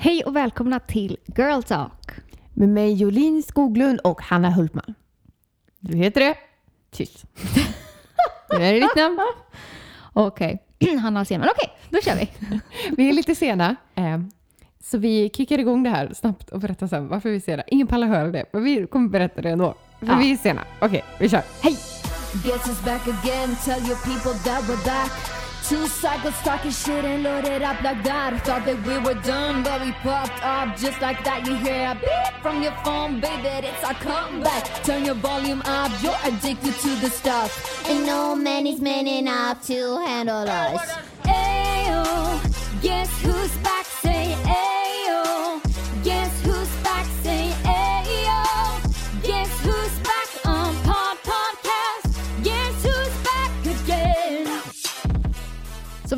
Hej och välkomna till Girl Talk. Med mig Jolin Skoglund och Hanna Hultman. Du heter det? Tyst. Nu är det ditt namn. Okej, Hanna Alsén. Men okej, då kör vi. Vi är lite sena. eh, Så vi kickar igång det här snabbt och berättar sen varför vi är sena. Ingen pallar höra det, men vi kommer berätta det ändå. För Ja. vi är sena. Okej, vi kör. Hej! Two cycles talking shit and loaded up like that. Thought that we were done, but we popped up just like that. You hear a beep from your phone, baby, it's our comeback. Turn your volume up, you're addicted to the stuff. And no man is man enough to handle us. Ayo, guess who's back?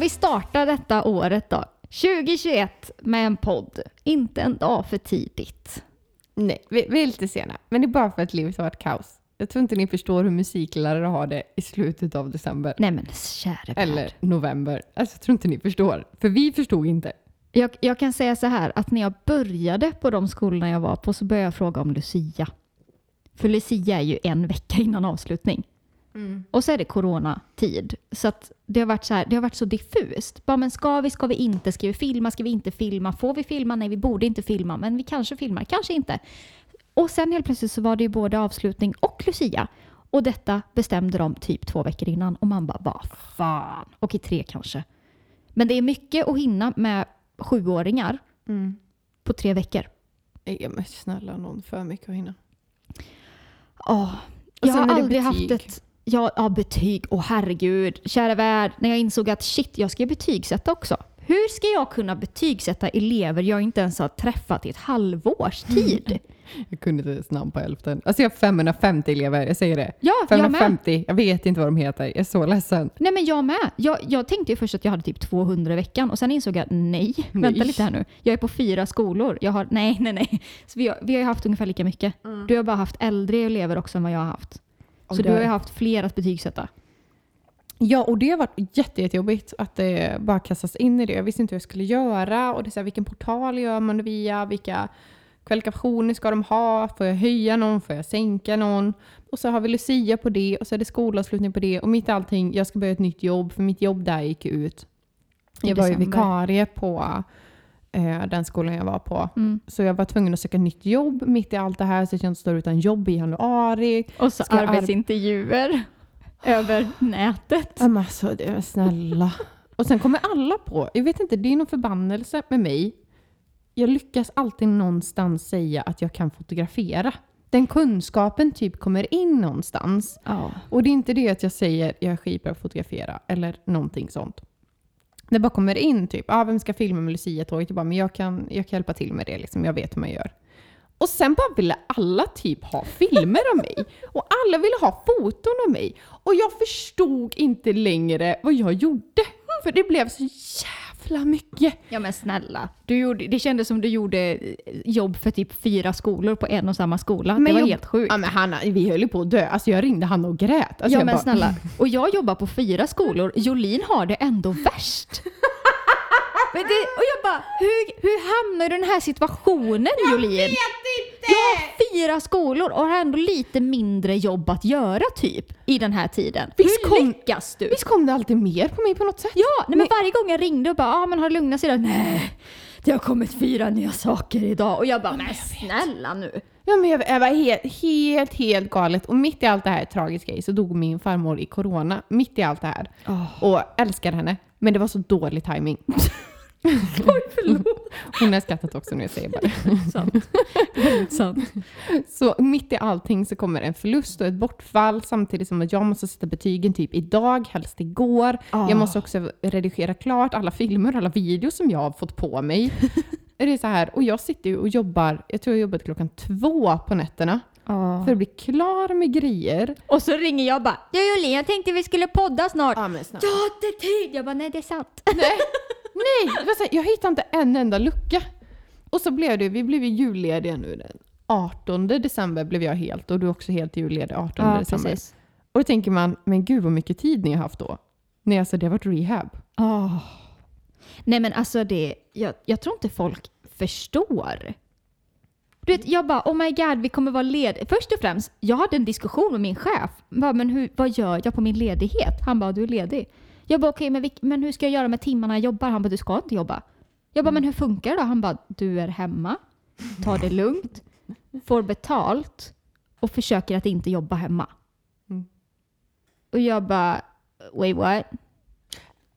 Vi startar detta året då, 2021, med en podd. Inte en dag för tidigt. Nej, vi, vi är lite sena. Men det är bara för att livet har varit kaos. Jag tror inte ni förstår hur musiklärare har det i slutet av december. Nej men käre värld. Eller november. Alltså jag tror inte ni förstår. För vi förstod inte. Jag, jag kan säga så här att när jag började på de skolorna jag var på så började jag fråga om Lucia. För Lucia är ju en vecka innan avslutning. Och så är det coronatid. Så att det har varit så här, det har varit så diffust. Bara, men ska vi, ska vi inte? Ska vi filma? Ska vi inte filma? Får vi filma? Nej, vi borde inte filma. Men vi kanske filmar, kanske inte. Och sen helt plötsligt så var det ju både avslutning och Lucia. Och detta bestämde de typ två veckor innan. Och man bara, vad fan? Och i tre kanske. Men det är mycket att hinna med sjuåringar på tre veckor. Ja, men snälla någon, för mycket att hinna. Och jag har aldrig betyg. haft ett... Ja, ja, betyg. Åh herregud. Kära värld, när jag insåg att shit, jag ska betygsätta också. Hur ska jag kunna betygsätta elever jag inte ens har träffat i ett halvårs tid? Jag kunde inte snabb på hälften. Alltså jag har 550 elever, jag säger det. Ja, jag med. 550, jag vet inte vad de heter. Jag är så ledsen. Nej men jag med. Jag, jag tänkte ju först att jag hade typ 200 i veckan och sen insåg jag nej, vänta lite här nu. Jag är på fyra skolor. Jag har, nej, nej, nej. Så vi, har, vi har ju haft ungefär lika mycket. Du har bara haft äldre elever också än vad jag har haft. Så du har ju haft fler att betygsätta. Ja, och det har varit jätte, jättejobbigt att det bara kastas in i det. Jag visste inte hur jag skulle göra. Och det är så här, vilken portal gör man det via? Vilka kvalifikationer ska de ha? Får jag höja någon? Får jag sänka någon? Och så har vi Lucia på det och så är det skolavslutning på det. Och mitt i allting, jag ska börja ett nytt jobb för mitt jobb där gick ut. Jag var ju vikarie på eh, den skolan jag var på. Mm. Så jag var tvungen att söka nytt jobb mitt i allt det här så att jag inte står utan jobb i januari. Och så Ska arbetsintervjuer över nätet. Men alltså, det är snälla. Och sen kommer alla på, jag vet inte, det är någon förbannelse med mig. Jag lyckas alltid någonstans säga att jag kan fotografera. Den kunskapen typ kommer in någonstans. Ja. Och det är inte det att jag säger jag är skitbra på att fotografera eller någonting sånt. Det bara kommer in typ, ah, vem ska filma med Lucia-tåget? Jag bara, men jag kan, jag kan hjälpa till med det, liksom. jag vet hur man gör. Och sen bara ville alla typ ha filmer av mig. Och alla ville ha foton av mig. Och jag förstod inte längre vad jag gjorde. För det blev så jävla mycket. ja men snälla. Du gjorde, det kändes som du gjorde eh, jobb för typ fyra skolor på en och samma skola. det var jag- helt sjukt. Ja men Hanna, vi höll ju på att dö. Alltså jag ringde Hanna och grät. Alltså, ja men bara, snälla. Och jag jobbar på fyra skolor. Jolin har det ändå värst. Men det, och jag bara, hur, hur hamnar du i den här situationen Jolin? Jag vet inte! Jag har fyra skolor och har ändå lite mindre jobb att göra typ i den här tiden. Visst hur kom- lyckas du? Visst kom det alltid mer på mig på något sätt? Ja, nej, men varje gång jag ringde och bara, ah, men har det lugnat sig? Nej, det har kommit fyra nya saker idag. Och jag bara, men snälla nu. Ja, men jag, jag var helt, helt, helt galet. Och mitt i allt det här tragiska i så dog min farmor i corona. Mitt i allt det här. Och älskar henne. Men det var så dålig timing. Oj, förlåt. Hon har skrattat också när jag säger bara. Sant. Sant. Så mitt i allting så kommer en förlust och ett bortfall samtidigt som att jag måste sätta betygen typ idag, helst igår. Ah. Jag måste också redigera klart alla filmer, alla videos som jag har fått på mig. det är så här, och jag sitter ju och jobbar, jag tror jag jobbat klockan två på nätterna för att bli klar med grejer. Och så ringer jag bara, du Jolin, jag tänkte vi skulle podda snart. Ja, men snabbt. Jag har inte tid. Jag bara, nej det är sant. Nej, nej det var så här, jag hittade inte en enda lucka. Och så blev det, vi blev ju jullediga nu den 18 december blev jag helt och du också helt julledig 18 december. Och då tänker man, men gud vad mycket tid ni har haft då. Nej, alltså det har varit rehab. Åh. Nej men alltså det, jag, jag tror inte folk förstår. Du vet, jag bara, oh my god, vi kommer vara lediga. Först och främst, jag hade en diskussion med min chef. Bara, men hur, vad gör jag på min ledighet? Han bara, du är ledig. Jag bara, okej, men, vilk- men hur ska jag göra med timmarna jag jobbar? Han bara, du ska inte jobba. Jag bara, men hur funkar det då? Han bara, du är hemma, tar det lugnt, får betalt och försöker att inte jobba hemma. Mm. Och jag bara, wait what?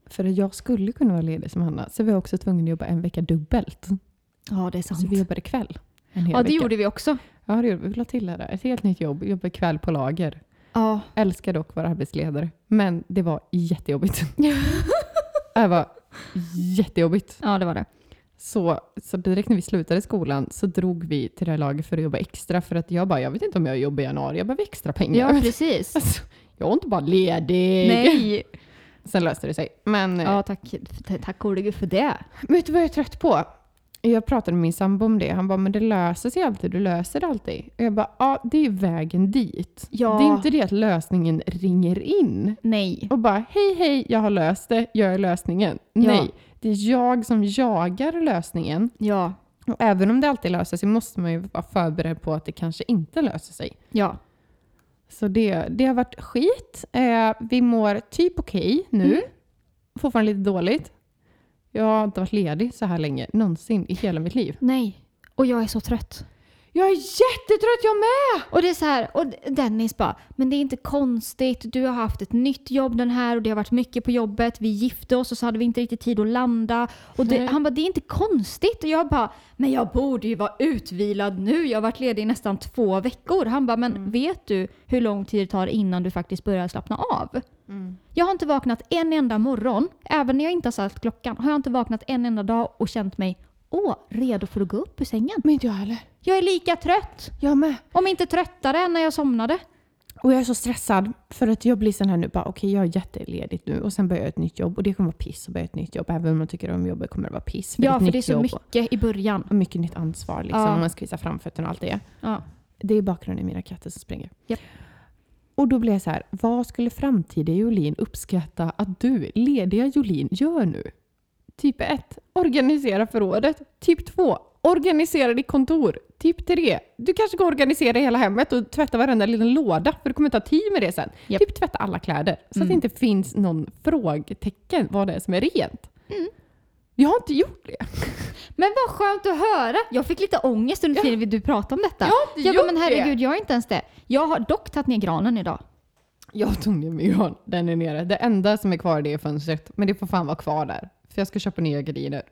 För att jag skulle kunna vara ledig som Hanna så var jag också tvungen att jobba en vecka dubbelt. Ja, det är sant. Så vi jobbade kväll. En hel Ja, det vecka. gjorde vi också. Ja, det gjorde vi. Vi la till det där. Ett helt nytt jobb. Jobba kväll på lager. Ja, Älskar dock att vara arbetsledare. Men det var jättejobbigt. det var jättejobbigt. ja det var det. Så, så direkt när vi slutade skolan så drog vi till det här laget för att jobba extra. För att jag bara, jag vet inte om jag jobbar i januari. Jag behöver extra pengar. Ja, precis. Alltså, jag är inte bara ledig. Nej. Sen löste det sig. Men, Ja, tack, tack gode gud för det. Men vet du vad jag är trött på? Jag pratade med min sambo om det. Han bara, men det löser sig alltid. Du löser det alltid. Och jag bara, ja det är vägen dit. Ja. Det är inte det att lösningen ringer in. Nej. Och bara, hej hej, jag har löst det. Jag är lösningen. Nej, det är jag som jagar lösningen. Ja. Och även om det alltid löser sig måste man ju vara förberedd på att det kanske inte löser sig. Ja. Så det, det har varit skit. Eh, vi mår typ okej nu. Mm. Fortfarande lite dåligt. Jag har inte varit ledig så här länge någonsin i hela mitt liv. Nej. Och jag är så trött. Jag är jättetrött jag med! Och det är så här, och Dennis bara, men det är inte konstigt. Du har haft ett nytt jobb den här och det har varit mycket på jobbet. Vi gifte oss och så hade vi inte riktigt tid att landa. Och det, han bara, det är inte konstigt. Och jag bara, men jag borde ju vara utvilad nu. Jag har varit ledig i nästan två veckor. Han bara, men vet du hur lång tid det tar innan du faktiskt börjar slappna av? Jag har inte vaknat en enda morgon, även när jag inte har satt klockan, har jag inte vaknat en enda dag och känt mig åh, redo för att gå upp ur sängen. Men inte jag heller. Jag är lika trött. Jag med. Om inte tröttare än när jag somnade. Och jag är så stressad för att jag blir sån här nu bara okej jag är jätteledigt nu och sen börjar jag ett nytt jobb och det kommer vara piss att börja ett nytt jobb. Även om man tycker om jobbet kommer det vara piss. Ja, ett för det är så mycket i början. Och mycket nytt ansvar liksom. Ja. Man ska visa framfötterna och allt det. Ja. Det är bakgrunden i mina katter som springer. Japp. Och då blir jag så här, vad skulle framtida Jolin uppskatta att du, lediga Jolin, gör nu? Typ 1. Organisera förrådet. Typ 2. Organisera ditt kontor. Typ 3. Du kanske ska organisera hela hemmet och tvätta varenda liten låda för du kommer ta tid med det sen. Japp. Typ tvätta alla kläder så att det inte finns någon frågetecken vad det är som är rent. Jag har inte gjort det. Men vad skönt att höra! Jag fick lite ångest under tiden du pratade om detta. Jag har inte jag gjort men herregud, det. jag har inte ens det. Jag har dock tagit ner granen idag. Jag tog ner min gran. Den är nere. Det enda som är kvar det är fönstret. Men det får fan vara kvar där. För jag ska köpa nya gardiner.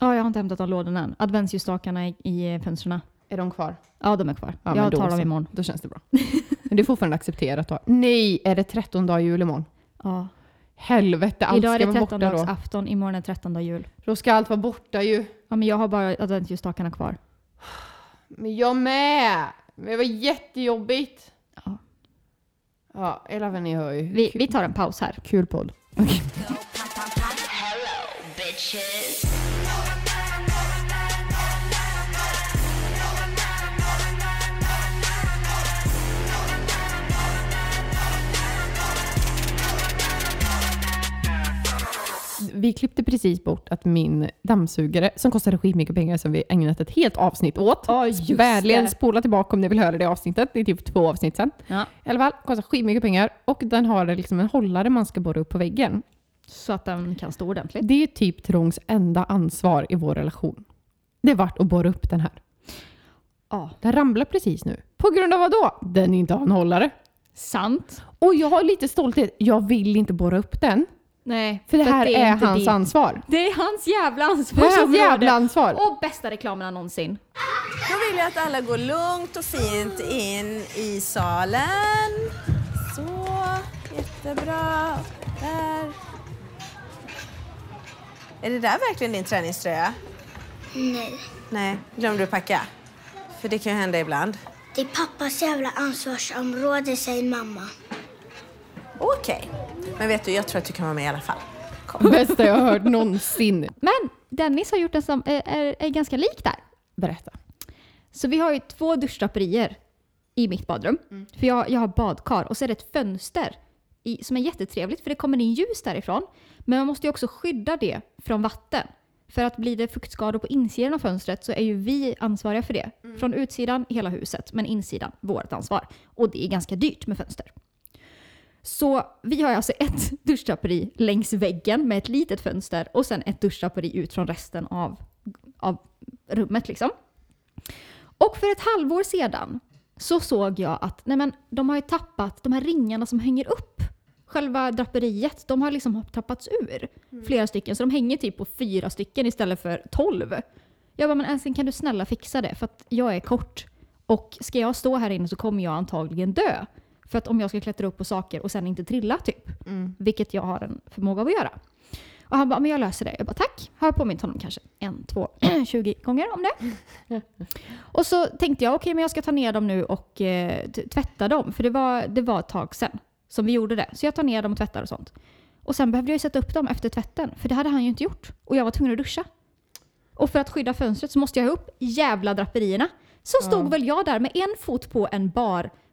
Ja, jag har inte hämtat de lådorna än. Adventsljusstakarna i, i fönstren. Är de kvar? Ja, de är kvar. Ja, jag tar dem imorgon. Då känns det bra. Men det är fortfarande accepterat då. Nej, är det 13 dagar jul imorgon? Ja. Helvete, allt Idag är det vara borta då. 13-dagsafton, imorgon är 13 jul. Då ska allt vara borta ju. Ja, men jag har bara adventsljusstakarna kvar. Men jag med! Men det var jättejobbigt. Ja. Ja, eller ni hör ju. Vi, vi tar en paus här. Kul podd. Vi klippte precis bort att min dammsugare, som kostade skitmycket pengar som vi ägnat ett helt avsnitt åt. Vänligen det. spola tillbaka om ni vill höra det avsnittet. Det är typ två avsnitt sen. Ja. I alla fall, kostar skitmycket pengar och den har liksom en hållare man ska borra upp på väggen. Så att den kan stå ordentligt. Det är typ Trångs enda ansvar i vår relation. Det vart att borra upp den här. Ja. Den ramlar precis nu. På grund av vad då? Den inte har en hållare. Sant. Och jag har lite stolthet. Jag vill inte borra upp den. Nej. För det här är, inte hans ditt- ansvar. Det är hans jävla Det är hans jävla ansvar. Och bästa reklamen någonsin. Då vill jag att alla går lugnt och fint in i salen. Så, jättebra. Där. Är det där verkligen din träningströja? Nej, Nej, glömde du packa? För det kan ju hända ibland. det är pappas jävla ansvarsområde, säger mamma. Okej. Men vet du, jag tror att du kan vara med i alla fall. Kom. Bästa jag har hört någonsin. Men Dennis har gjort en som är, är, är ganska lik där. Berätta. Så vi har ju två duschdraperier i mitt badrum. För jag, jag har badkar och så är det ett fönster i, som är jättetrevligt för det kommer in ljus därifrån. Men man måste ju också skydda det från vatten. För att blir det fuktskador på insidan av fönstret så är ju vi ansvariga för det. Från utsidan, hela huset, men insidan, vårt ansvar. Och det är ganska dyrt med fönster. Så vi har alltså ett duschdraperi längs väggen med ett litet fönster och sen ett duschdraperi ut från resten av, av rummet liksom. Och för ett halvår sedan så såg jag att nej men, de har ju tappat de här ringarna som hänger upp själva draperiet. De har liksom tappats ur. Flera stycken. Så de hänger typ på fyra stycken istället för tolv. Jag bara, men älskling kan du snälla fixa det? För att jag är kort. Och ska jag stå här inne så kommer jag antagligen dö. För att om jag ska klättra upp på saker och sen inte trilla typ. Vilket jag har en förmåga av att göra. Och han bara, men jag löser det. Jag bara, tack. Har jag påmint honom kanske en, två, 20 gånger om det. och så tänkte jag, okej men jag ska ta ner dem nu och eh, tvätta dem. För det var, det var ett tag sedan som vi gjorde det. Så jag tar ner dem och tvättar och sånt. Och sen behövde jag ju sätta upp dem efter tvätten. För det hade han ju inte gjort. Och jag var tvungen att duscha. Och för att skydda fönstret så måste jag ha upp jävla draperierna. Så stod väl jag där med en fot på en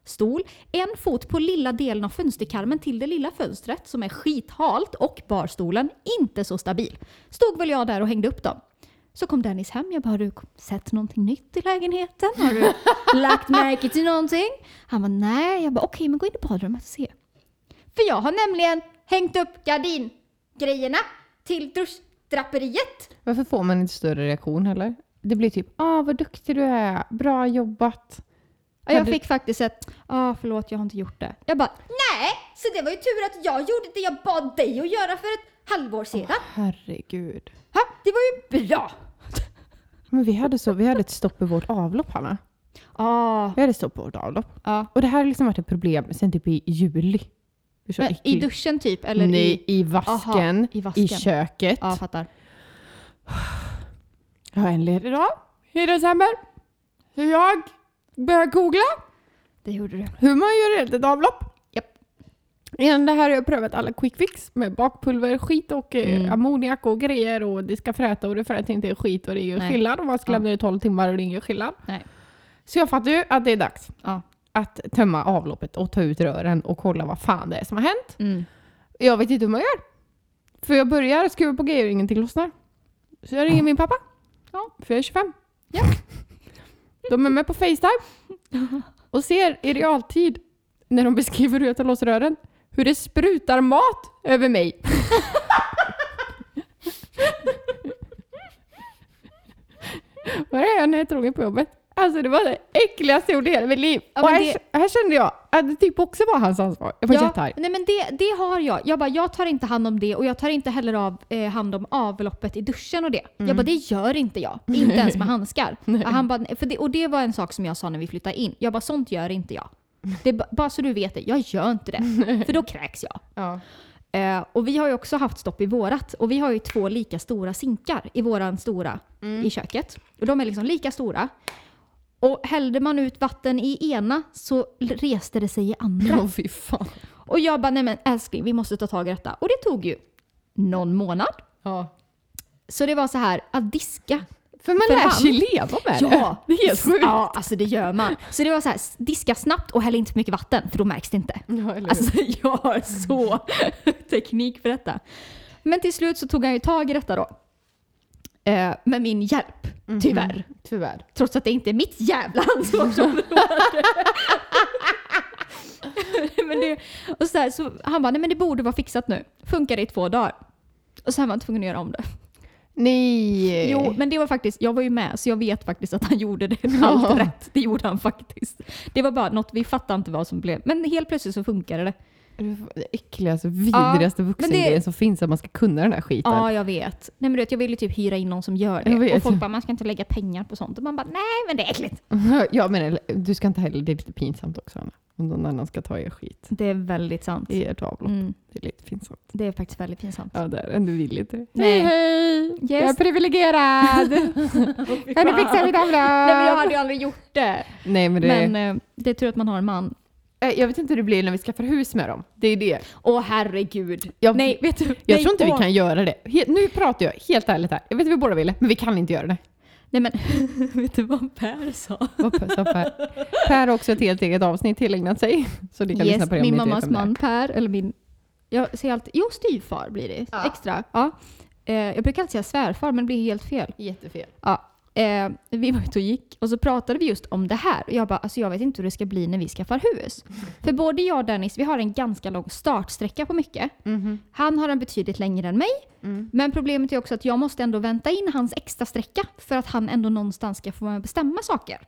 barstol, en fot på lilla delen av fönsterkarmen till det lilla fönstret som är skithalt och barstolen inte så stabil. Stod väl jag där och hängde upp dem. Så kom Dennis hem. Jag bara, har du sett någonting nytt i lägenheten? Har du lagt märke till någonting? Han var nej. Jag bara, okej men gå in i badrummet och se. För jag har nämligen hängt upp gardingrejerna till duschdraperiet. Varför får man inte större reaktion heller? Det blir typ ah vad duktig du är, bra jobbat. Ja, jag fick faktiskt ett ah, förlåt jag har inte gjort det. Jag bara nej, så det var ju tur att jag gjorde det jag bad dig att göra för ett halvår sedan. Herregud. Ha, det var ju bra. Men vi hade, så, vi hade ett stopp i vårt avlopp Hanna. Ah, Vi hade stopp på vårt avlopp. ja. Och det här har liksom varit ett problem sen typ i juli. Men, I duschen typ? Eller Nej, i... i vasken, Aha, i vasken. i köket. Ja, fattar. Jag har en ledig dag i december. Så jag började googla Det gjorde du. hur man gör ett avlopp. Japp. Igen, det här har jag prövat alla quick fix med bakpulver, skit och eh, Mm. ammoniak och grejer och det ska fräta och det fräter inte skit och det är ju Nej. skillnad om man ska Ja. lämna det i 12 timmar och det är ingen skillnad. Nej. Så jag fattar ju att det är dags Ja. att tömma avloppet och ta ut rören och kolla vad fan det är som har hänt. Mm. Jag vet inte hur man gör. För jag börjar skruva på grejer och ingenting lossnar. Så jag ringer min pappa. Ja. För jag är 25. Ja. De är med på Facetime och ser i realtid när de beskriver hur jag tar loss rören hur det sprutar mat över mig. Vad är jag när jag är trogen på jobbet? Alltså det var det äckligaste jag gjort i hela mitt liv. Ja, och här, det- här kände jag att det typ också var hans ansvar. Jag var Ja, jättearg. nej men det, det har jag. Jag bara, jag tar inte hand om det och jag tar inte heller av, eh, hand om avloppet i duschen och det. Jag bara, det gör inte jag. Inte ens med handskar. Och, han bara, för det, och det var en sak som jag sa när vi flyttade in. Jag bara, sånt gör inte jag. Det bara så du vet det, jag gör inte det. För då kräks jag. Ja. Eh, och vi har ju också haft stopp i vårat. Och vi har ju två lika stora sinkar i våran stora i köket. Och de är liksom lika stora. Och hällde man ut vatten i ena så reste det sig i andra. Åh fy fan. Och jag bara, nej men älskling, vi måste ta tag i detta. Och det tog ju någon månad. Ja. Så det var så här, att diska. För man För lär sig leva med det. Ja, Det är helt sjukt. Ja, alltså det gör man. Så det var så här, diska snabbt och häll inte för mycket vatten, för då märks det inte. Ja? Alltså jag har så teknik för detta. Men till slut så tog han ju tag i detta då. Eh, med min hjälp, tyvärr. Mhm. Tyvärr. Trots att det inte är mitt jävla ansvarsområde. men det, och så, här, så han bara, nej men det borde vara fixat nu. Funkar i två dagar. Och var han tvungen att göra om det. Nej. Jo, men det var faktiskt, jag var ju med så jag vet faktiskt att han gjorde det Ja. allt rätt. Det gjorde han faktiskt. Det var bara något, vi fattade inte vad som blev. Men helt plötsligt så funkade det. Det äckligaste, vidrigaste vuxengrejen som finns, att man ska kunna den här skiten. Ja, jag vet. Nej men du vet, jag ville typ hyra in någon som gör Jag det. Och folk bara, man ska inte lägga pengar på sånt. Och man bara, nej men det är äckligt. Ja, men du ska inte heller, det är lite pinsamt också Anna. Om någon annan ska ta er skit Det är väldigt sant. i ert avlopp. Mm, Det är lite pinsamt. det är faktiskt väldigt pinsamt. Ja, där. Men du vill inte det. Nej. Hej, hej! Yes. Jag är privilegierad! kan du fixa mitt avlopp? Nej men jag hade ju aldrig gjort det. Nej, men det... Men eh, det är tur att man har en man. Eh, Jag vet inte hur det blir när vi skaffar hus med dem. Det är det. Åh herregud. Jag, Nej, vet du? jag nej, tror inte åh. vi kan göra det. Nu pratar jag helt ärligt här. Jag vet att vi båda ville, men vi kan inte göra det. Nej men, vet du vad Per sa? Vad sa Per? Per har också ett helt eget avsnitt tillägnat sig. Så ni kan lyssna Yes, på det min mammas man Per, eller min, jag säger alltid, jo styvfar blir det Ja. extra. Ja. eh, jag brukar alltid säga svärfar men det blir helt fel. Jättefel. Ja, eh, vi var ute och gick och så pratade vi just om det här. Och jag bara, alltså jag vet inte hur det ska bli när vi skaffar hus. För både jag och Dennis, vi har en ganska lång startsträcka på mycket. Han har en betydligt längre än mig. Men problemet är också att jag måste ändå vänta in hans extra sträcka för att han ändå någonstans ska få vara med och bestämma saker.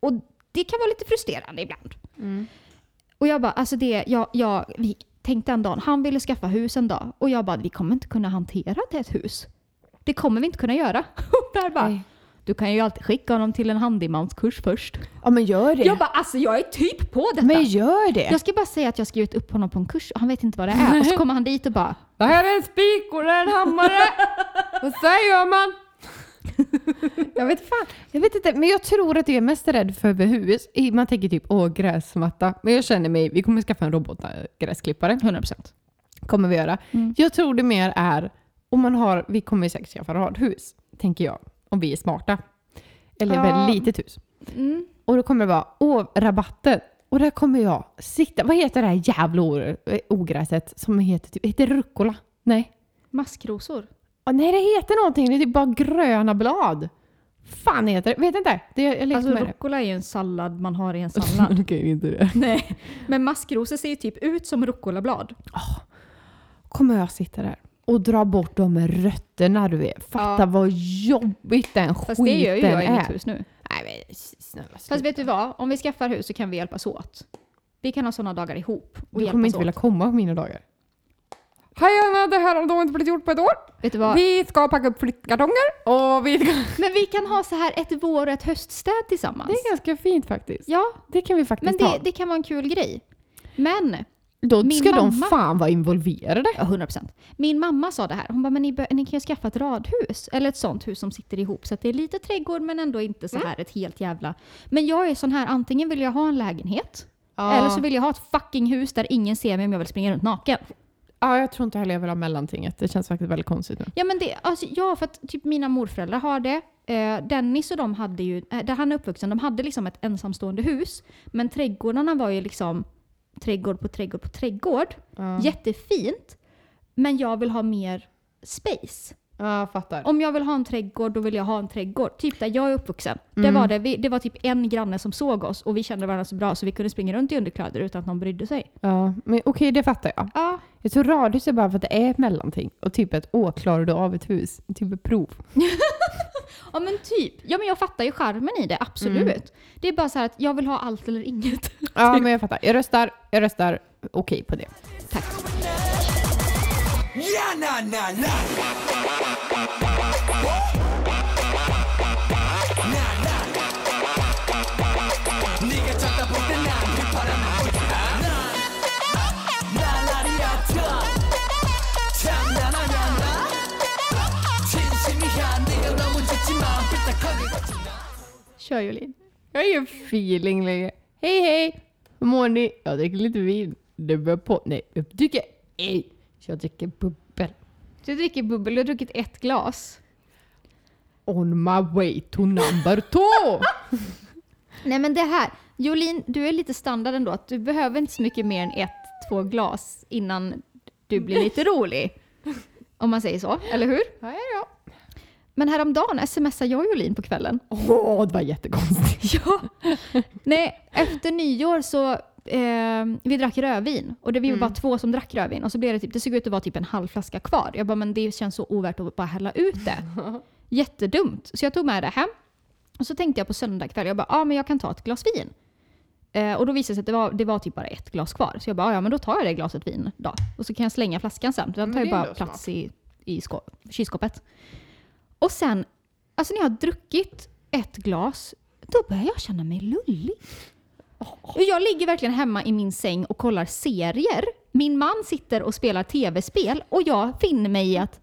Och det kan vara lite frustrerande ibland. Och jag bara, alltså det, jag, jag, vi tänkte en dag, han ville skaffa hus en dag och jag bara, vi kommer inte kunna hantera ett hus. Det kommer vi inte kunna göra. Och där bara, Nej. du kan ju alltid skicka honom till en handymanskurs först. Ja men gör det. Jag bara, alltså jag är typ på detta. men gör det. Jag ska bara säga att jag skrivit upp honom på en kurs och han vet inte vad det är. Och så kommer han dit och bara, Det här är en spik och det är en hammare. och så här gör man. jag vet fan. Jag vet inte, men jag tror att jag är mest rädd för hus. Man tänker typ åh gräsmatta. Men jag känner mig, vi kommer skaffa en robotgräsklippare. 100%. Kommer vi göra. Mm. Jag tror det mer är, om man har, vi kommer säkert skaffa radhus, tänker jag. Om vi är smarta. Eller Ja. väldigt litet hus. Mm. Och då kommer det vara, åh, rabatten. Och där kommer jag sitta, vad heter det här jävla o- ogräset som heter typ, heter rucola? Nej. Maskrosor. Ah, nej, det heter någonting. Det är typ bara gröna blad. Fan heter det? Vet inte. Det, jag lekte Alltså rucola är ju en sallad man har i en sallad. Okej, inte det. Nej, men maskrosor ser ju typ ut som rucolablad. Kommer jag sitta där och dra bort de rötterna du vet. Fatta Ja. vad jobbigt den Fast skiten det gör ju jag i är. mitt hus nu. Nej men snälla Fast vet du vad? Om vi skaffar hus så kan vi hjälpas åt. Vi kan ha sådana dagar ihop och Du kommer inte vilja åt. komma på mina dagar. Hej Anna, det här har då inte blivit gjort på ett år. Vet du vad? Vi ska packa upp flyttkartonger och vi ska... Men vi kan ha så här ett vår och ett höststäd tillsammans. Det är ganska fint faktiskt. Ja, Det kan vi faktiskt men ha. det, det kan vara en kul grej. Men, Då min ska de mamma- fan vara involverade. ja 100%. Min mamma sa det här. Hon bara, men ni, bör, ni kan ju skaffa ett radhus. Eller ett sånt hus som sitter ihop. Så att det är lite trädgård men ändå inte så här ett helt jävla... Men jag är sån här, antingen vill jag ha en lägenhet. Eller så vill jag ha ett fucking hus där ingen ser mig om jag vill springa runt naken. Ja, jag tror inte heller jag vill ha mellantinget. Det känns faktiskt väldigt konstigt nu. Ja, men det, alltså, ja, för att typ mina morföräldrar har det. Eh, Dennis och de hade ju, eh, där han är uppvuxen, de hade liksom ett ensamstående hus. Men trädgårdarna var ju liksom trädgård på trädgård på trädgård. Ja, Jättefint. Men jag vill ha mer space. Ja fattar. Om jag vill ha en trädgård, då vill jag ha en trädgård. Typ där jag är uppvuxen. Det, Mm. var det, vi, det var typ en granne som såg oss och vi kände varandra så bra så vi kunde springa runt i underkläder utan att någon brydde sig. Ja, men okej, det fattar jag. Ja, Jag tror radhus är bara för att det är ett mellanting. Och typ ett åh, klarar du av ett hus? Typ ett prov. Ja men typ. Ja men jag fattar ju charmen i det, absolut. Mm. Det är bara så här att jag vill ha allt eller inget. Ja, men jag fattar. Jag röstar, jag röstar okej på det. Tack. Yeah, nah, nah, nah. Kör Jolin. Jag har feeling längre. Hej hej! Hur mår ni? Jag dricker lite vin. Det börjar på... Nej, uppdyker. Hej! Ej! Jag dricker bubbel. Du dricker bubbel, du har druckit ett glas. On my way to number two! Nej men det här, Jolin, du är lite standard ändå. Att du behöver inte så mycket mer än ett, två glas innan du blir lite rolig. Om man säger så, eller hur? Ja, ja, ja. Men häromdagen smsade jag Jolin på kvällen. Åh, det var jättekonstigt. Ja. Nej, efter nyår så eh, vi drack rödvin och det vi var bara två som drack rödvin och så blev det typ, det såg ut att vara typ en halv flaska kvar. Jag bara, men det känns så ovärt att bara hälla ut det. Jättedumt. Så jag tog med det hem och så tänkte jag på söndag kväll, jag bara, ja ah, men jag kan ta ett glas vin. Eh, och då visade det sig att det var, det var typ bara ett glas kvar. Så jag bara, "Ah, ja men då tar jag det glaset vin då. Och så kan jag slänga flaskan sen. Den tar ju bara plats i, i skå- kylskåpet. Och sen, alltså när jag har druckit ett glas, då börjar jag känna mig lullig. Och jag ligger verkligen hemma i min säng och kollar serier. Min man sitter och spelar tv-spel och jag finner mig i att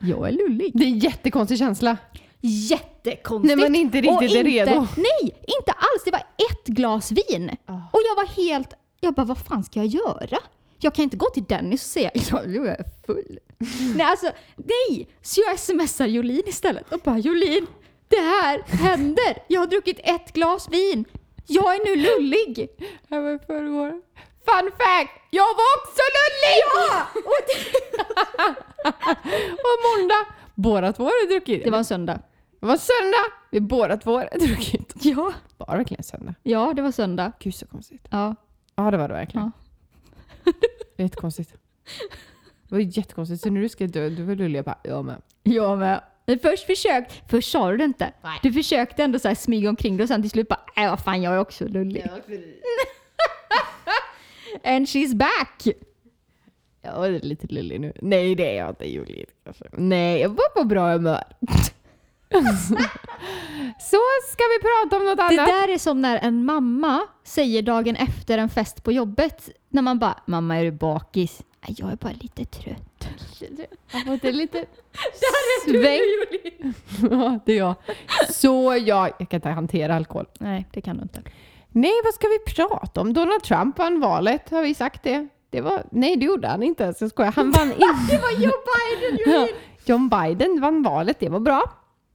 jag är lullig. Det är en jättekonstig känsla. Jättekonstigt. När man inte Och riktigt är redo. Nej, inte alls. Det var ett glas vin. Och jag var helt... Jag bara, vad fan ska jag göra? Jag kan inte gå till Dennis och säga ja, nu är jag full. nej, alltså nej! Så jag smsar Jolin istället och bara Jolin, det här händer. Jag har druckit ett glas vin. Jag är nu lullig. Det var i förrgår. Fun fact! Jag var också lullig! Ja! och måndag. Båda två har druckit. Det var en söndag. det var söndag. Vi båda två har druckit. Ja. Var det verkligen söndag? Ja, det var söndag. Gud så konstigt. Ja. Ja det var det verkligen. Det är jättekonstigt. Det var jättekonstigt. Så när du ska dö, du var lullig. Jag bara, jag med. Jag med. Men först försökt, först sa du det inte. Du försökte ändå så här smyga omkring det och sen till slut bara, äh vad fan jag är också lullig. And she's back! Jag är lite lullig nu. Nej det är jag inte Julie. Nej, jag var på bra humör. så ska vi prata om något Det annat. där är som när en mamma säger dagen efter en fest på jobbet, när man bara “mamma är du bakis?” "Nej, “Jag är bara lite trött”. Jag har fått en liten sväng. Ja, det är jag. Så jag, jag kan inte hantera alkohol. Nej, det kan du inte. Nej, vad ska vi prata om? Donald Trump vann valet, har vi sagt det? det var, nej, det gjorde han inte. Så jag skojar. Han vann inte. det var Joe Biden! Ja, John Biden vann valet, det var bra.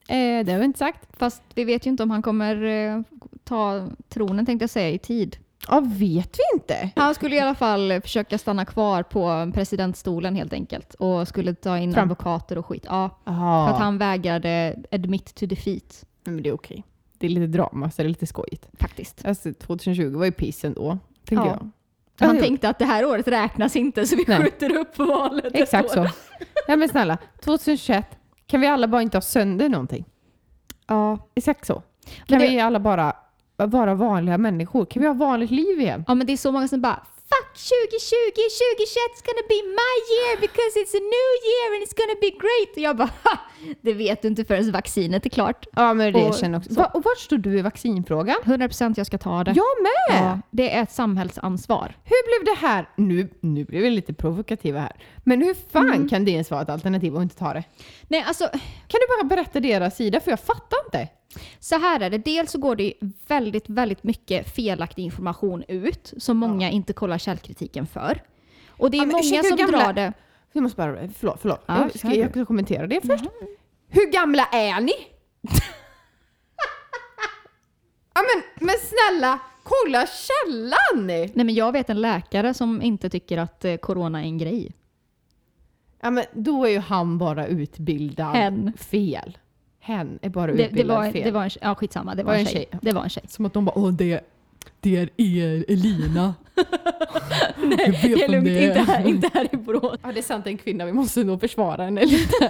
Eh, det har vi inte sagt. Fast vi vet ju inte om han kommer eh, ta tronen tänkte jag säga i tid. Ja, vet vi inte. Han skulle i alla fall försöka stanna kvar på presidentstolen helt enkelt och skulle ta in Trump. advokater och skit. Ja, Aha. för att han vägrade admit to defeat Men det är okej. Det är lite drama, så det är lite skojigt. faktiskt. Alltså, 2020 var ju piss ändå, tänker Ja. jag. Han Ja, tänkte att det här året räknas inte så vi Nej. skjuter upp valet Exakt så. Ja men snälla, 2021, kan vi alla bara inte ha sönder någonting? Ja. Exakt så. Kan det- vi alla bara vara vanliga människor? Kan vi ha vanligt liv igen? ja, men det är så många som bara Fuck 2020, 2021 is gonna be my year because it's a new year and it's gonna be great. Och jag bara ha, det vet du inte förrän vaccinet är klart. Ja men det Och känner också. så. Va, och vart står du i vaccinfrågan? 100% jag ska ta det. Jag med! Ja, det är ett samhällsansvar. Hur blev det här? Nu, nu blir vi lite provokativa här. Men hur fan Mm. kan det ens vara ett alternativ och inte ta det? Nej, alltså Kan du bara berätta deras sida? För jag fattar inte. Så här är det, dels så går det väldigt, väldigt mycket felaktig information ut som många inte kollar källkritiken för. Och det är Ja, många som gamla- drar det. Jag måste bara, förlåt, förlåt. Ja, jag, ska, jag kommentera det först. Hur gamla är ni? ja men, men snälla, kolla källan! Nej men jag vet en läkare som inte tycker att eh, corona är en grej. Ja men då är ju han bara utbildad Hen. fel. Hen är bara Det, det, utbildad var, fel. det var en ja skitsamma, det var, en tjej. Det var en tjej. Som att de bara, åh det, det är er Elina. Nej, det är lugnt, inte här, inte här i Borås. Ja det är sant, en kvinna, vi måste nog försvara henne lite.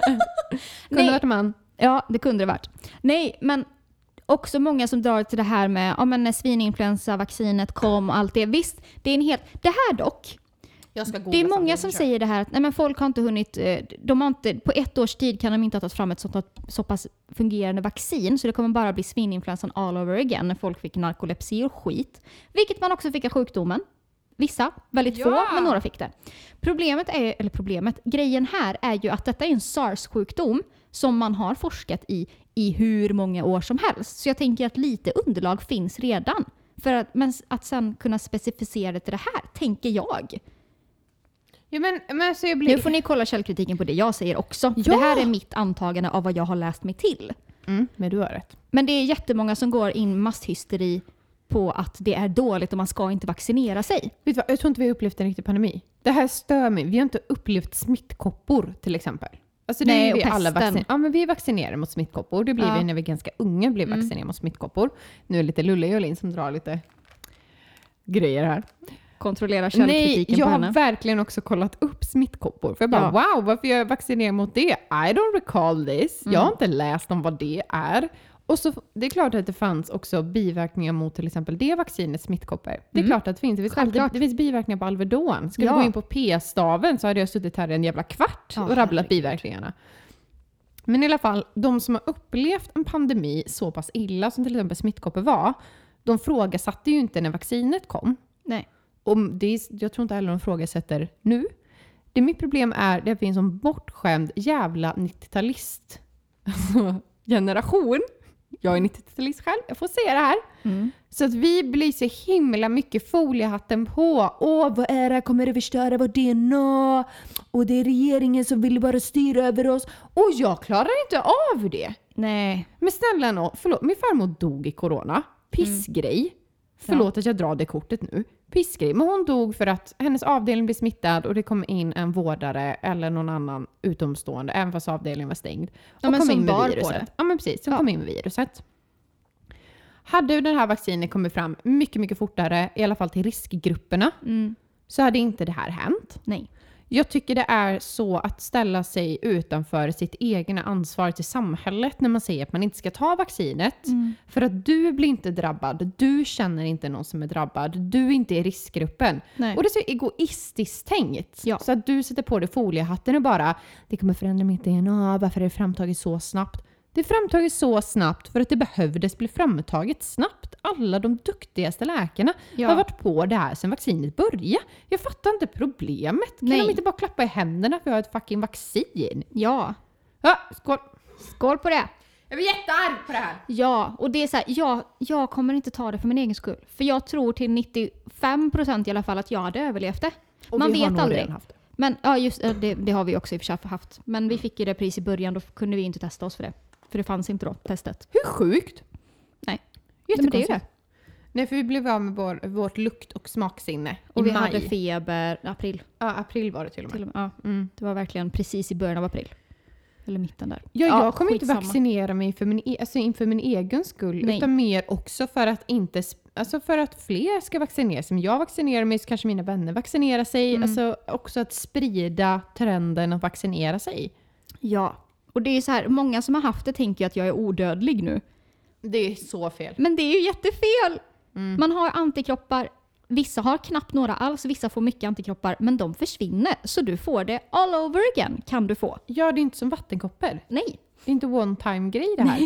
Kunde Nej. varit en man. Ja, det kunde det varit. Nej, men också många som drar till det här med ja, men när svininfluensavaccinet kom och allt det. Visst, det är en helt... Det här dock, Jag ska det är många som säger det här att nej, men folk har inte hunnit, eh, de har inte, på ett års tid kan de inte ha tagit fram ett sånt, så pass fungerande vaccin så det kommer bara bli svininfluensan all over again när folk fick narkolepsi och skit. Vilket man också fick av sjukdomen. Vissa, väldigt Ja! få, men några fick det. Problemet är, eller problemet, grejen här är ju att detta är en sars-sjukdom som man har forskat i i hur många år som helst. Så jag tänker att lite underlag finns redan. För att, men att sen kunna specificera det till det här, tänker jag. Ja, men, men alltså jag Nu blir... får ni kolla källkritiken på det jag säger också. Ja! Det här är mitt antagande av vad jag har läst mig till. Mm, men du har rätt. Men det är jättemånga som går in masshysteri på att det är dåligt och man ska inte vaccinera sig. Vet du vad? Jag tror inte vi har upplevt en riktig pandemi. Det här stör mig. Vi har inte upplevt smittkoppor till exempel. Alltså Nej, vi alla vaccin- ja, men vi är vaccinerade mot smittkoppor. Det blir Ja. Mm. vi när vi är ganska unga blir vaccinerade mot smittkoppor. Nu är det lite Lulle Jolin som drar lite grejer här. Kontrollera Nej, källkritiken jag på har henne. verkligen också kollat upp smittkoppor. För jag bara Ja. wow, varför är jag vaccinerad mot det? I don't recall this. Jag Mm. har inte läst om vad det är. Och så, det är klart att det fanns också biverkningar mot till exempel det vaccinet, smittkoppor. Det är Mm. klart att det finns. Det finns, alltid, det finns biverkningar på Alvedon. Ska Ja. du gå in på p-staven så hade jag suttit här i en jävla kvart Ja, och rabblat herregud. biverkningarna. Men i alla fall, de som har upplevt en pandemi så pass illa som till exempel smittkoppor var, de frågasatte ju inte när vaccinet kom. Nej. Och det är, jag tror inte heller de frågasätter nu. Det mitt problem är att det finns en bortskämd jävla 90-talist alltså, generation. Jag är 90-talist själv, jag får säga det här. Mm. Så att vi blir så himla mycket foliehatten på. Åh, vad är det? Kommer det förstöra vårt DNA? Och det är regeringen som vill bara styra över oss. Och jag klarar inte av det. Nej. Men snälla nå, förlåt, min farmor dog i corona. Pissgrej. Förlåt att jag drar det kortet nu. Pissgrej. Men hon dog för att hennes avdelning blev smittad och det kom in en vårdare eller någon annan utomstående, även fast avdelningen var stängd. Ja, men kom in med bar på viruset. det. Ja men precis, som Ja. kom in med viruset. Hade den här vaccinet kommit fram mycket, mycket fortare, i alla fall till riskgrupperna, Mm. så hade inte det här hänt. Nej. Jag tycker det är så att ställa sig utanför sitt egna ansvar till samhället när man säger att man inte ska ta vaccinet. Mm. För att du blir inte drabbad, du känner inte någon som är drabbad, du är inte i riskgruppen. Nej. Och det är så egoistiskt tänkt. Ja. Så att du sätter på dig foliehatten och bara “det kommer förändra mitt DNA, varför är det framtaget så snabbt?” Det är framtaget så snabbt för att det behövdes bli framtaget snabbt. Alla de duktigaste läkarna Ja. har varit på det här sedan vaccinet började. Jag fattar inte problemet. Kan Nej. de inte bara klappa i händerna för att vi har ett fucking vaccin? Ja. Ja, skål! Skål på det! Jag blir jättearg på det här. Ja, och det är så här, jag, jag kommer inte ta det för min egen skull. För jag tror till 95% i alla fall att jag hade överlevt det. Och Man vi har vet nog aldrig. redan haft det. Men ja, just det, det, det har vi också i och för sig haft. Men vi fick ju det precis i början, då kunde vi inte testa oss för det. För det fanns inte då, testet. Hur sjukt? Nej. Nej, men det är det. Nej, för vi blev av med vår, vårt lukt och smaksinne Och i vi maj. hade feber, april ja, april var det till och med. till och med. Ja, Mm. det var verkligen precis i början av april. Eller mitten där. Ja, Ja, jag kommer inte skitsamma. vaccinera mig för min, e- alltså inför min egen skull, Nej. utan mer också för att inte Alltså för att fler ska vaccinera sig. Om jag vaccinerar mig så kanske mina vänner vaccinerar sig. Mm. Alltså också att sprida trenden att vaccinera sig. Ja. Och det är så här, många som har haft det tänker att jag är odödlig nu. Det är så fel. Men det är ju jättefel! Mm. Man har antikroppar, vissa har knappt några alls, vissa får mycket antikroppar, men de försvinner. Så du får det all over again, kan du få. Ja, det inte som vattenkoppor. Nej. Det är inte one time grej det här.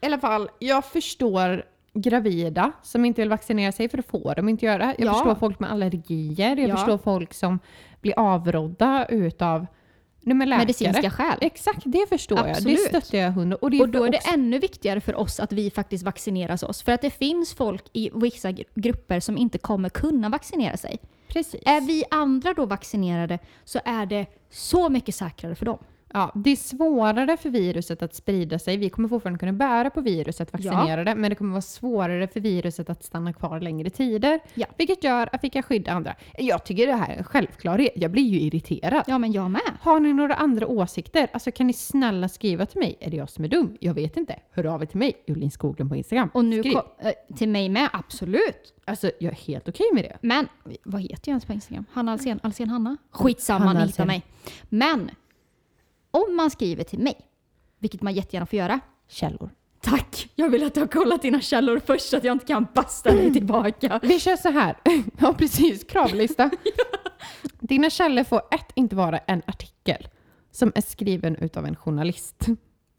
I alla fall, jag förstår gravida som inte vill vaccinera sig för det får de inte göra. Jag Ja. förstår folk med allergier. Jag Ja. förstår folk som blir avrådda utav nej, men läkare. Medicinska skäl. Exakt, det förstår jag. Absolut. Det stöttar jag hundra. Och, Och då är det också- ännu viktigare för oss att vi faktiskt vaccineras oss. För att det finns folk i vissa gr- grupper som inte kommer kunna vaccinera sig. Precis. Är vi andra då vaccinerade så är det så mycket säkrare för dem. Ja, det är svårare för viruset att sprida sig. Vi kommer fortfarande kunna bära på viruset vaccinerade, men det kommer vara svårare för viruset att stanna kvar längre tider. Ja. Vilket gör att vi kan skydda andra. Jag tycker det här är en självklarhet. Jag blir ju irriterad. Ja, men jag med. Har ni några andra åsikter? Alltså kan ni snälla skriva till mig? Är det jag som är dum? Jag vet inte. Hör av er till mig, Jolin Skoglund på Instagram. Och nu Skriv. kom, eh, till mig med, absolut. Alltså jag är helt okej med det. Men, vad heter jag ens på Instagram? Hanna Alsen, Alsen Hanna? Skitsamma, Hanna ni hittar mig. Men, om man skriver till mig, vilket man jättegärna får göra. Källor. Tack! Jag vill att du har kollat dina källor först så att jag inte kan basta dig tillbaka. Vi kör så här. ja precis, kravlista. Dina källor får ett, inte vara en artikel som är skriven utav en journalist.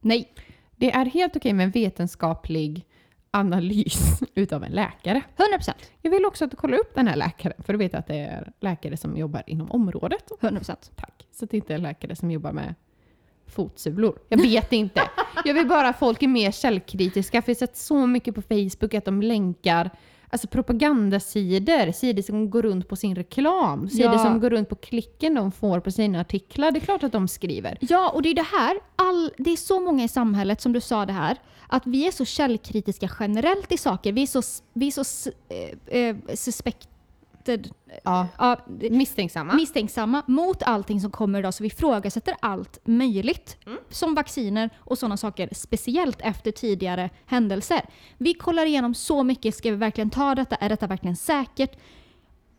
Nej, Det är helt okej med en vetenskaplig analys utav en läkare. 100%. Jag vill också att du kollar upp den här läkaren, för du vet att det är läkare som jobbar inom området. 100%. Tack. Så att det inte är läkare som jobbar med fotsulor. Jag vet inte. Jag vill bara att folk är mer källkritiska, för jag har sett så mycket på Facebook att de länkar Alltså propagandasidor, sidor som går runt på sin reklam, sidor Ja. som går runt på klicken de får på sina artiklar. Det är klart att de skriver. Ja, och det är det här. All, det är så många i samhället, som du sa det här, att vi är så källkritiska generellt i saker. Vi är så, vi är så eh, eh, suspected, Ja. ja, Misstänksamma. misstänksamma mot allting som kommer idag. Så vi ifrågasätter allt möjligt. Som vacciner och sådana saker. Speciellt efter tidigare händelser. Vi kollar igenom så mycket. Ska vi verkligen ta detta? Är detta verkligen säkert?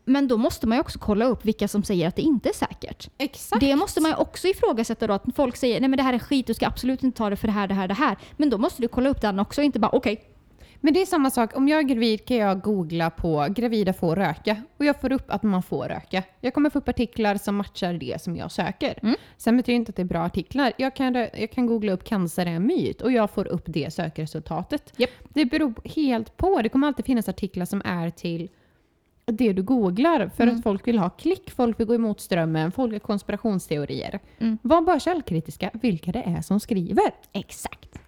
Men då måste man ju också kolla upp vilka som säger att det inte är säkert. Exakt. Det måste man ju också ifrågasätta då. Att folk säger nej men det här är skit, du ska absolut inte ta det för det här, det här, det här. Men då måste du kolla upp den också, inte bara okej. Men det är samma sak, om jag är gravid kan jag googla på gravida får röka och jag får upp att man får röka. Jag kommer få upp artiklar som matchar det som jag söker. Mm. Sen betyder det inte att det är bra artiklar. Jag kan, jag kan googla upp cancer är en myt och jag får upp det sökresultatet. Japp. Det beror helt på. Det kommer alltid finnas artiklar som är till det du googlar för Mm. att folk vill ha klick, folk vill gå emot strömmen, folk har konspirationsteorier. Mm. Var bara källkritiska vilka det är som skriver. Exakt.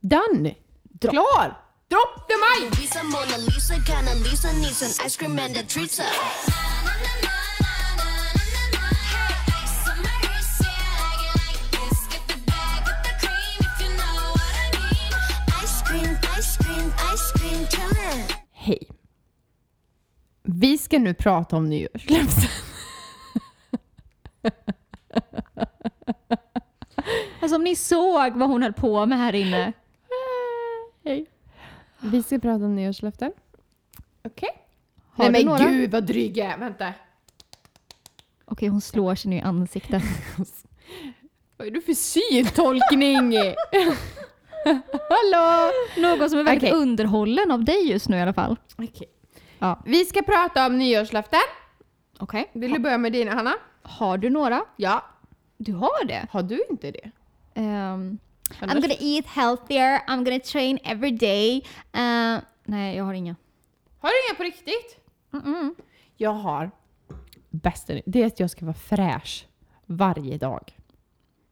Done! Klar! Drop the mic! Lisa, Mona Lisa, Lisa needs an ice cream and a treat. Hej. Vi ska nu prata om nyårslöften. Alltså om ni såg vad hon höll på med här inne. Hej. Vi ska prata om nyårslöften. Okej. Har Nej du men några? gud vad dryg jag är. Vänta. Okej, hon slår sig nu i ansiktet. Vad är du för syntolkning? Hallå! Någon som är väldigt Okej. underhållen av dig just nu i alla fall. Okej. Ja. Vi ska prata om nyårslöften. Okej. Vill du börja med dina Hanna? Har du några? Ja. Du har det? Har du inte det? Ehm, I'm gonna eat healthier, I'm gonna train every day. Eh, nej, jag har inga. Har du inga på riktigt? Mm-mm. Jag har bästa Det är att jag ska vara fräsch varje dag.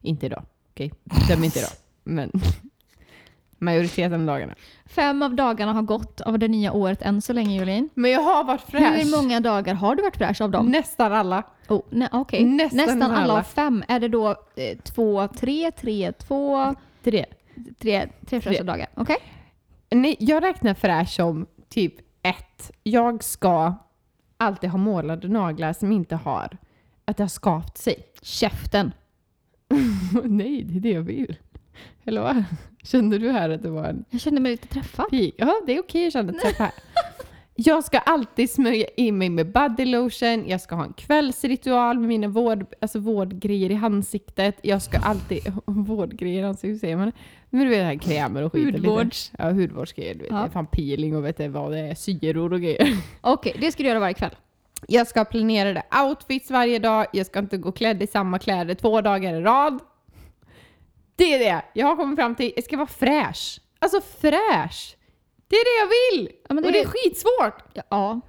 Inte idag. Okej, döm inte idag. Men majoriteten av dagarna. Fem av dagarna har gått av det nya året än så länge Jolin. Men jag har varit fräsch. Hur många dagar har du varit fräsch av dem? Nästan alla. Oh, nej, okej. Nästan Nästan, alla alla. av fem. Är det då eh, två, tre, tre, två, Tre. tre, tre fräscha dagar? Okej? Nej, jag räknar fräsch som typ ett. Jag ska alltid ha målade naglar som inte har att det har skapt sig. Käften. Nej, det är det jag vill. Eller vad? Kände du här att det var en Jag kände mig lite träffad. Ja, det är okej att känna här. Jag ska alltid smörja in mig med body lotion, jag ska ha en kvällsritual med mina vård, alltså vårdgrejer i ansiktet. Jag ska alltid... Vårdgrejer i ansiktet, hur säger man? Men du vet, här krämer och skit. lite. Hudvårds. Ja, hudvårdsgrejer. Du vet, Ja. fan peeling och vet du vad det är, syror och grejer. Okej, det ska du göra varje kväll. Jag ska ha planerade outfits varje dag. Jag ska inte gå klädd i samma kläder två dagar i rad. Det är det jag har kommit fram till. Jag ska vara fräsch. Alltså fräsch! Det är det jag vill! Ja, det och det är är- skitsvårt! Ja,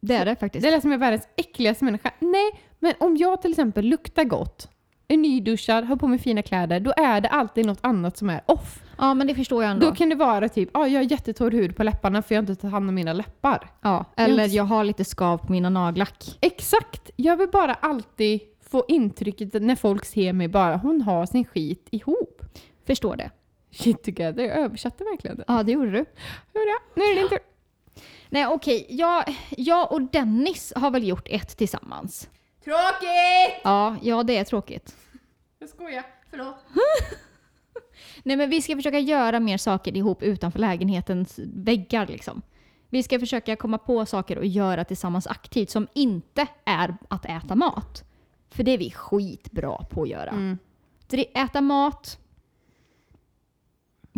det är det faktiskt. Det lät som jag är världens äckligaste människa. Nej, men om jag till exempel luktar gott, är nyduschad, har på mig fina kläder, då är det alltid något annat som är off. Ja, men det förstår jag ändå. Då kan det vara typ, ah, jag har jättetorr hud på läpparna för jag har inte tagit hand om mina läppar. Ja, eller jag har lite skav på mina nagellack. Exakt! Jag vill bara alltid få intrycket när folk ser mig bara, hon har sin skit ihop. Förstår det. Shit together, jag översatte verkligen det. Ja, det gjorde du. Jag? Nu är det din tur. Nej, okej. Jag, jag och Dennis har väl gjort ett tillsammans. Tråkigt! Ja, ja det är tråkigt. Jag skojar, förlåt. Nej, men vi ska försöka göra mer saker ihop utanför lägenhetens väggar liksom. Vi ska försöka komma på saker att göra tillsammans aktivt som inte är att äta mat. För det är vi skitbra på att göra. Mm. Äta mat,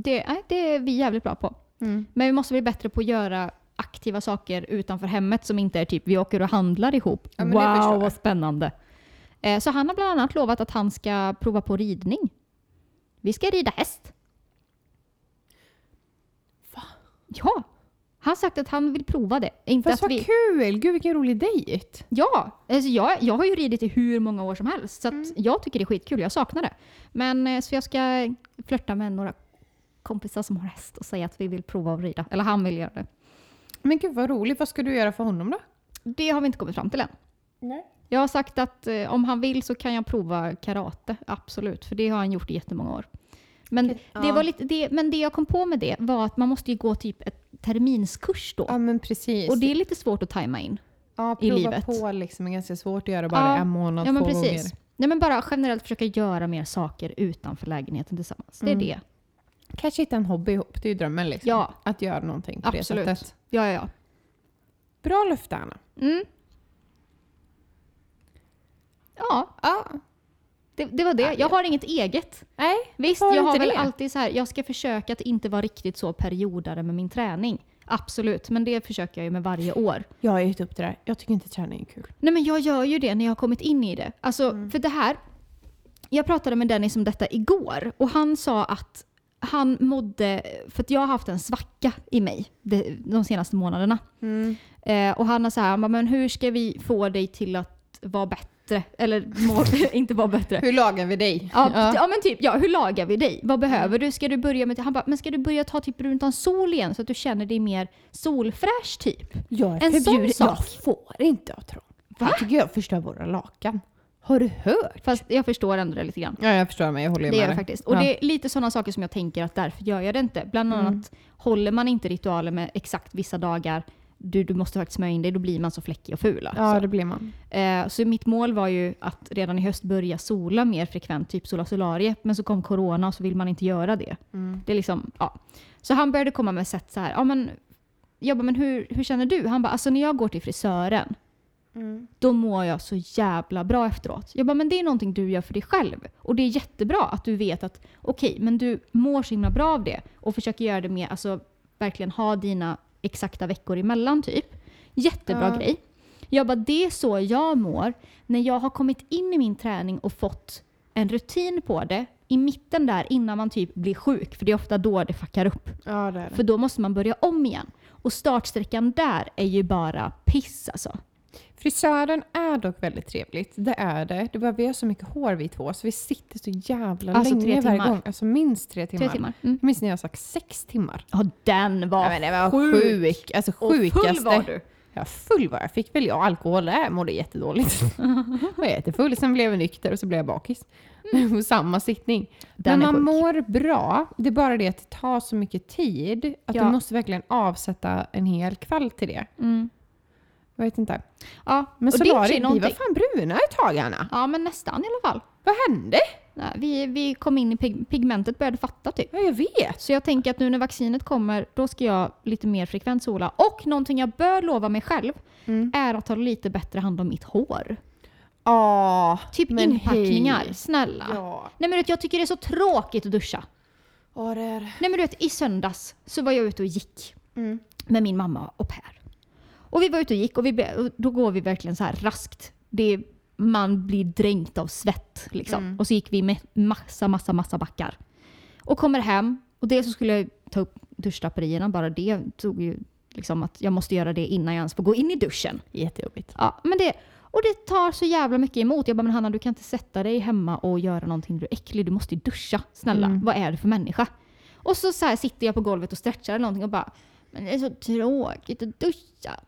det, nej, det är vi jävligt bra på. Mm. Men vi måste bli bättre på att göra aktiva saker utanför hemmet som inte är typ vi åker och handlar ihop. Ja, wow vad spännande. Eh, Så han har bland annat lovat att han ska prova på ridning. Vi ska rida häst. Va? Ja. Han har sagt att han vill prova det. Inte Fast att vad vi... kul! Gud vilken rolig dejt. Ja, alltså jag, jag har ju ridit i hur många år som helst. Så Mm. jag tycker det är skitkul. Jag saknar det. Men eh, så jag ska flörta med några kompisar som har häst och säga att vi vill prova att rida. Eller han vill göra det. Men gud vad roligt, vad ska du göra för honom då? Det har vi inte kommit fram till än. Nej. Jag har sagt att eh, om han vill så kan jag prova karate. Absolut, för det har han gjort i jättemånga år. Men, det ja. var lite, det, men det jag kom på med det var att man måste ju gå typ ett terminskurs då. Ja men precis. och det är lite svårt att tajma in. ja, i prova livet. på liksom är ganska svårt att göra bara Ja. en månad, Ja men två precis. gånger. Nej, men bara generellt försöka göra mer saker utanför lägenheten tillsammans. Det är Mm. det. Kanske hitta en hobby ihop, det är ju drömmen liksom. Ja. Att göra någonting på Absolut. det sättet. Ja, ja, ja. Bra löfte Anna. Mm. Ja, Ja. det, det var det. Ja, Jag har inget eget. Nej, Visst, Har jag har väl det? alltid så här, jag ska försöka att inte vara riktigt så periodare med min träning. Absolut, men det försöker jag ju med varje år. jag har gett upp det där. Jag tycker inte träning är kul. Nej men jag gör ju det när jag har kommit in i det. Alltså, för det här, jag pratade med Dennis om detta igår och han sa att han mådde, för att jag har haft en svacka i mig de, de senaste månaderna. Eh, och han har så här, men hur ska vi få dig till att vara bättre? Eller må, inte vara bättre. Hur lagar vi dig? Ja, ja. men typ, ja, hur lagar vi dig? Vad behöver du? Ska du börja med, han bara, men ska du börja ta typ utan sol igen så att du känner dig mer solfräsch typ? Jag En sån sak. Jag får inte ha trång. Jag tycker jag förstör våra lakan. Har du hört? Fast jag förstår ändå det lite grann. Ja, jag förstår mig. Jag håller Det med gör dig. jag faktiskt. Och Ja. det är lite sådana saker som jag tänker att därför gör jag det inte. Bland annat Mm. håller man inte ritualer med exakt vissa dagar, du, du måste faktiskt smörja in dig, då blir man så fläckig och ful. Ja, så. det blir man. Eh, så mitt mål var ju att redan i höst börja sola mer frekvent, typ sola solarie. Men så kom corona och så vill man inte göra det. Mm. Det är liksom, ja. Så han började komma med sätt så här, ja men, jag bara, men hur, hur känner du? Han bara, alltså när jag går till frisören, då mår jag så jävla bra efteråt. Jag bara, men det är någonting du gör för dig själv. Och det är jättebra att du vet att, okej, men du mår så himla bra av det. Och försöker göra det med, alltså verkligen ha dina exakta veckor emellan typ. Jättebra Ja. grej. Jag bara, det är så jag mår när jag har kommit in i min träning och fått en rutin på det i mitten där innan man typ blir sjuk. För det är ofta då det fuckar upp. Ja, det är För då måste man börja om igen. Och startsträckan där är ju bara piss alltså. Frisören är dock väldigt trevligt. Det är det. det bara, vi har så mycket hår vi två så vi sitter så jävla Alltså, länge tre varje gång. Alltså minst tre timmar. Tre timmar. Mm. Jag minns när jag sagt sex timmar. Ja, den var, Ja, men det var sjuk. sjuk. Alltså Och full sjukaste. var du. Ja, full var jag. Fick väl jag alkohol där. Jag mådde jättedåligt. jag var jättefull. Sen blev jag nykter och så blev jag bakis. På samma sittning. Den Men man sjuk. mår bra. Det är bara det att det tar så mycket tid att Ja. du måste verkligen avsätta en hel kväll till det. Mm. Jag vet inte. Ja, Men Solari, vi var fan bruna ett tag Anna. Ja, men nästan i alla fall. Vad hände? Nej, vi, vi kom in i pig pigmentet började fatta typ. Ja, jag vet. Så jag tänker att nu när vaccinet kommer, då ska jag lite mer frekvent sola. Och någonting jag bör lova mig själv Mm. är att ta lite bättre hand om mitt hår. Ja, Typ inpackningar, hej. snälla. Ja. Nej men du vet, jag tycker det är så tråkigt att duscha. Ja, det är Nej men du vet, i söndags så var jag ute och gick Mm. med min mamma och Per. Och vi var ute och gick och, vi, och då går vi verkligen så här raskt. Det man blir dränkt av svett liksom. Mm. Och så gick vi med massa, massa, massa backar. Och kommer hem och dels så skulle jag ta upp duschdraperierna, bara det tog ju liksom att jag måste göra det innan jag ens får gå in i duschen. Jättejobbigt. Ja, men det, och det tar så jävla mycket emot. Jag bara, men Hanna du kan inte sätta dig hemma och göra någonting du är äcklig. Du måste ju duscha. Snälla, Mm. vad är du för människa? Och så, så sitter jag på golvet och stretchar eller någonting och bara, men det är så tråkigt att duscha.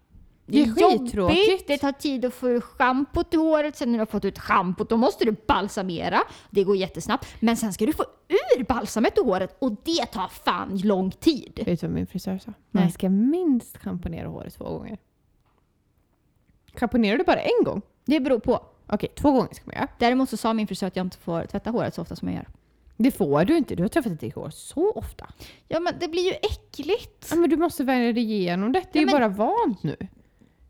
Det är jobbigt, skittråkigt. det tar tid att få ur schampot i håret, sen när du har fått ut schampot då måste du balsamera. Det går jättesnabbt. Men sen ska du få ur balsamet ur håret och det tar fan lång tid. Vet du vad min frisör sa? Nej. Man ska minst schamponera håret två gånger. Schamponerar du bara en gång? Det beror på. Okej, två gånger ska man göra. Däremot så sa min frisör att jag inte får tvätta håret så ofta som jag gör. Det får du inte. Du har träffat ditt hår så ofta. Ja men det blir ju äckligt. Ja, men du måste vänja dig igenom det. Det Ja, är ju men- bara vant nu.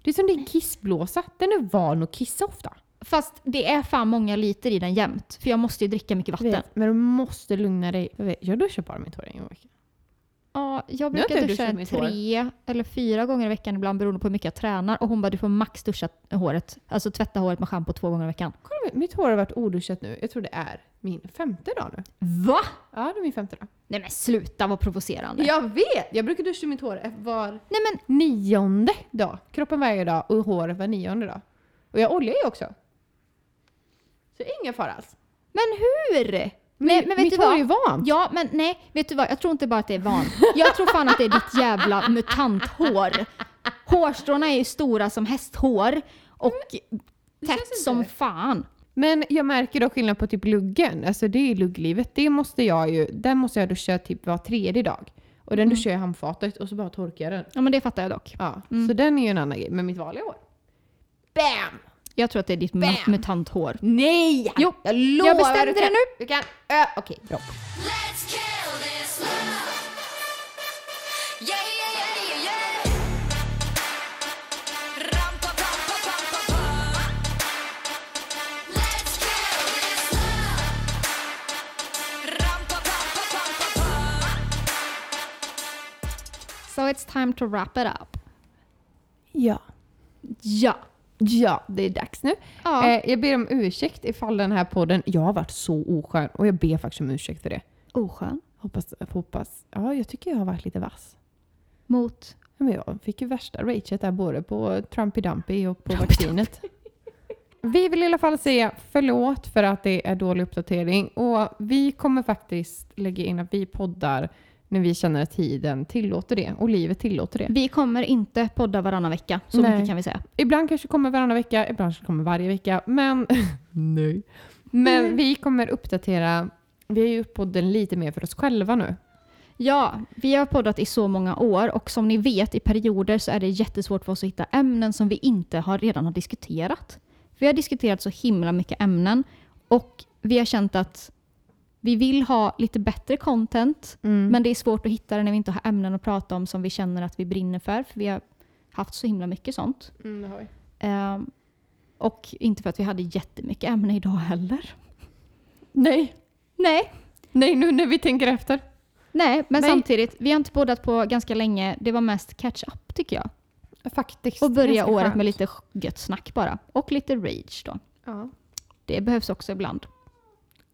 Det är som din kissblåsa. Den är van att kissa ofta. Fast det är fan många liter i den jämt. För jag måste ju dricka mycket vatten. vet, men du måste lugna dig. Jag, vet, jag duschar bara mitt hår en gång i veckan. Ja, jag brukar jag duscha tre eller fyra gånger i veckan ibland beroende på hur mycket jag tränar. Och hon bara, du får max duscha håret. Alltså tvätta håret med schampo två gånger i veckan. Kolla, mitt hår har varit oduschat nu. Jag tror det är min femte dag nu. Va? Ja, det är min femte dag. Nej men sluta vad provocerande. Jag vet! Jag brukar duscha mitt hår var Nej men nionde dag. Kroppen varje dag och håret var nionde dag. Och jag oljar ju också. Så ingen fara alls. Men hur? nej, men vet mitt du hår vad? är ju vant. Ja, men nej, vet du vad? Jag tror inte bara att det är van. Jag tror fan att det är ditt jävla mutanthår. Hårstråna är ju stora som hästhår och tätt som fan. Men jag märker då skillnad på typ luggen. Alltså det är lugglivet. Det måste jag ju, den måste jag duscha typ var tredje dag. Och den duschar jag i handfatet och så bara torkar jag den. Ja, men det fattar jag dock. Ja, så den är ju en annan grej. Men mitt vanliga hår. BAM! Jag tror att det är ditt Bam! mutanthår. Nej! Jo, jag lovar. jag bestämde det nu. Du kan, ö, okej, bra. So it's time to wrap it up. Ja. Ja. Ja, det är dags nu. Ja. Eh, jag ber om ursäkt ifall den här podden, jag har varit så oskön och jag ber faktiskt om ursäkt för det. Oskön. Hoppas, hoppas, ja jag tycker jag har varit lite vass. Mot. Ja, Men jag fick ju värsta raget där både på Trumpy Dumpy och på vaccinet. Vi vill i alla fall säga förlåt för att det är dålig uppdatering och vi kommer faktiskt lägga in att vi poddar när vi känner att tiden tillåter det och livet tillåter det. Vi kommer inte podda varannan vecka, så Nej. mycket kan vi säga. Ibland kanske kommer varannan vecka, ibland kanske kommer varje vecka. Men, Nej. men vi kommer uppdatera. Vi är ju podden lite mer för oss själva nu. Ja, vi har poddat i så många år och som ni vet i perioder så är det jättesvårt för oss att hitta ämnen som vi inte har, redan har diskuterat. Vi har diskuterat så himla mycket ämnen och vi har känt att vi vill ha lite bättre content men det är svårt att hitta det när vi inte har ämnen att prata om som vi känner att vi brinner för. För vi har haft så himla mycket sånt. Mm. Ehm, och inte för att vi hade jättemycket ämnen idag heller. Nej. Nej, Nej, nu när vi tänker efter. nej men Nej. samtidigt, vi har inte poddat på ganska länge. Det var mest catch up tycker jag. Faktiskt. Och börja året skönt. med lite gött snack bara. Och lite rage då. Ja. Det behövs också ibland.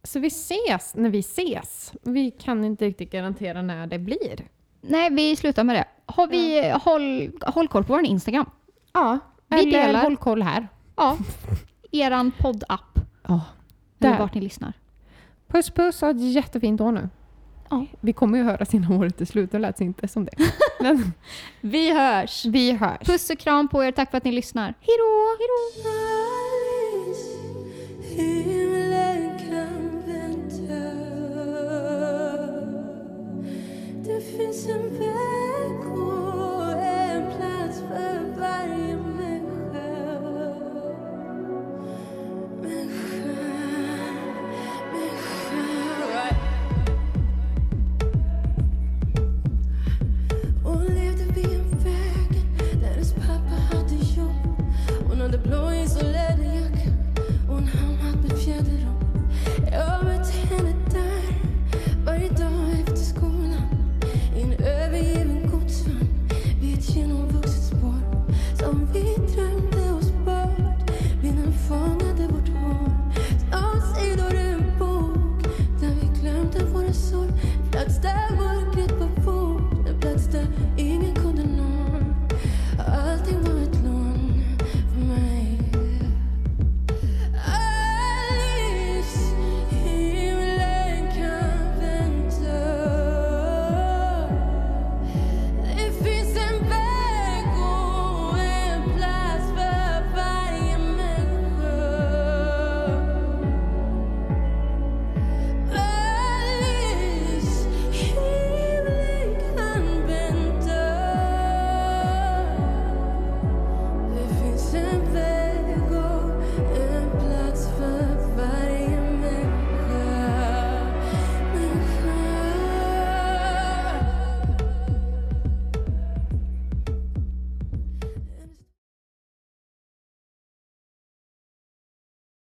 Så vi ses när vi ses. Vi kan inte riktigt garantera när det blir. Nej, vi slutar med det. Har vi, håll, håll koll på vår Instagram. Ja, Vi eller delar. håll koll här. Ja, eran poddapp. Ja. Eller Där. vart ni lyssnar. Puss puss och ett jättefint år nu. Ja. Vi kommer ju höra sina året till slut, det lät inte som det. Men Vi hörs! vi hörs. Puss och kram på er. Tack för att ni lyssnar. Hejdå! Hejdå!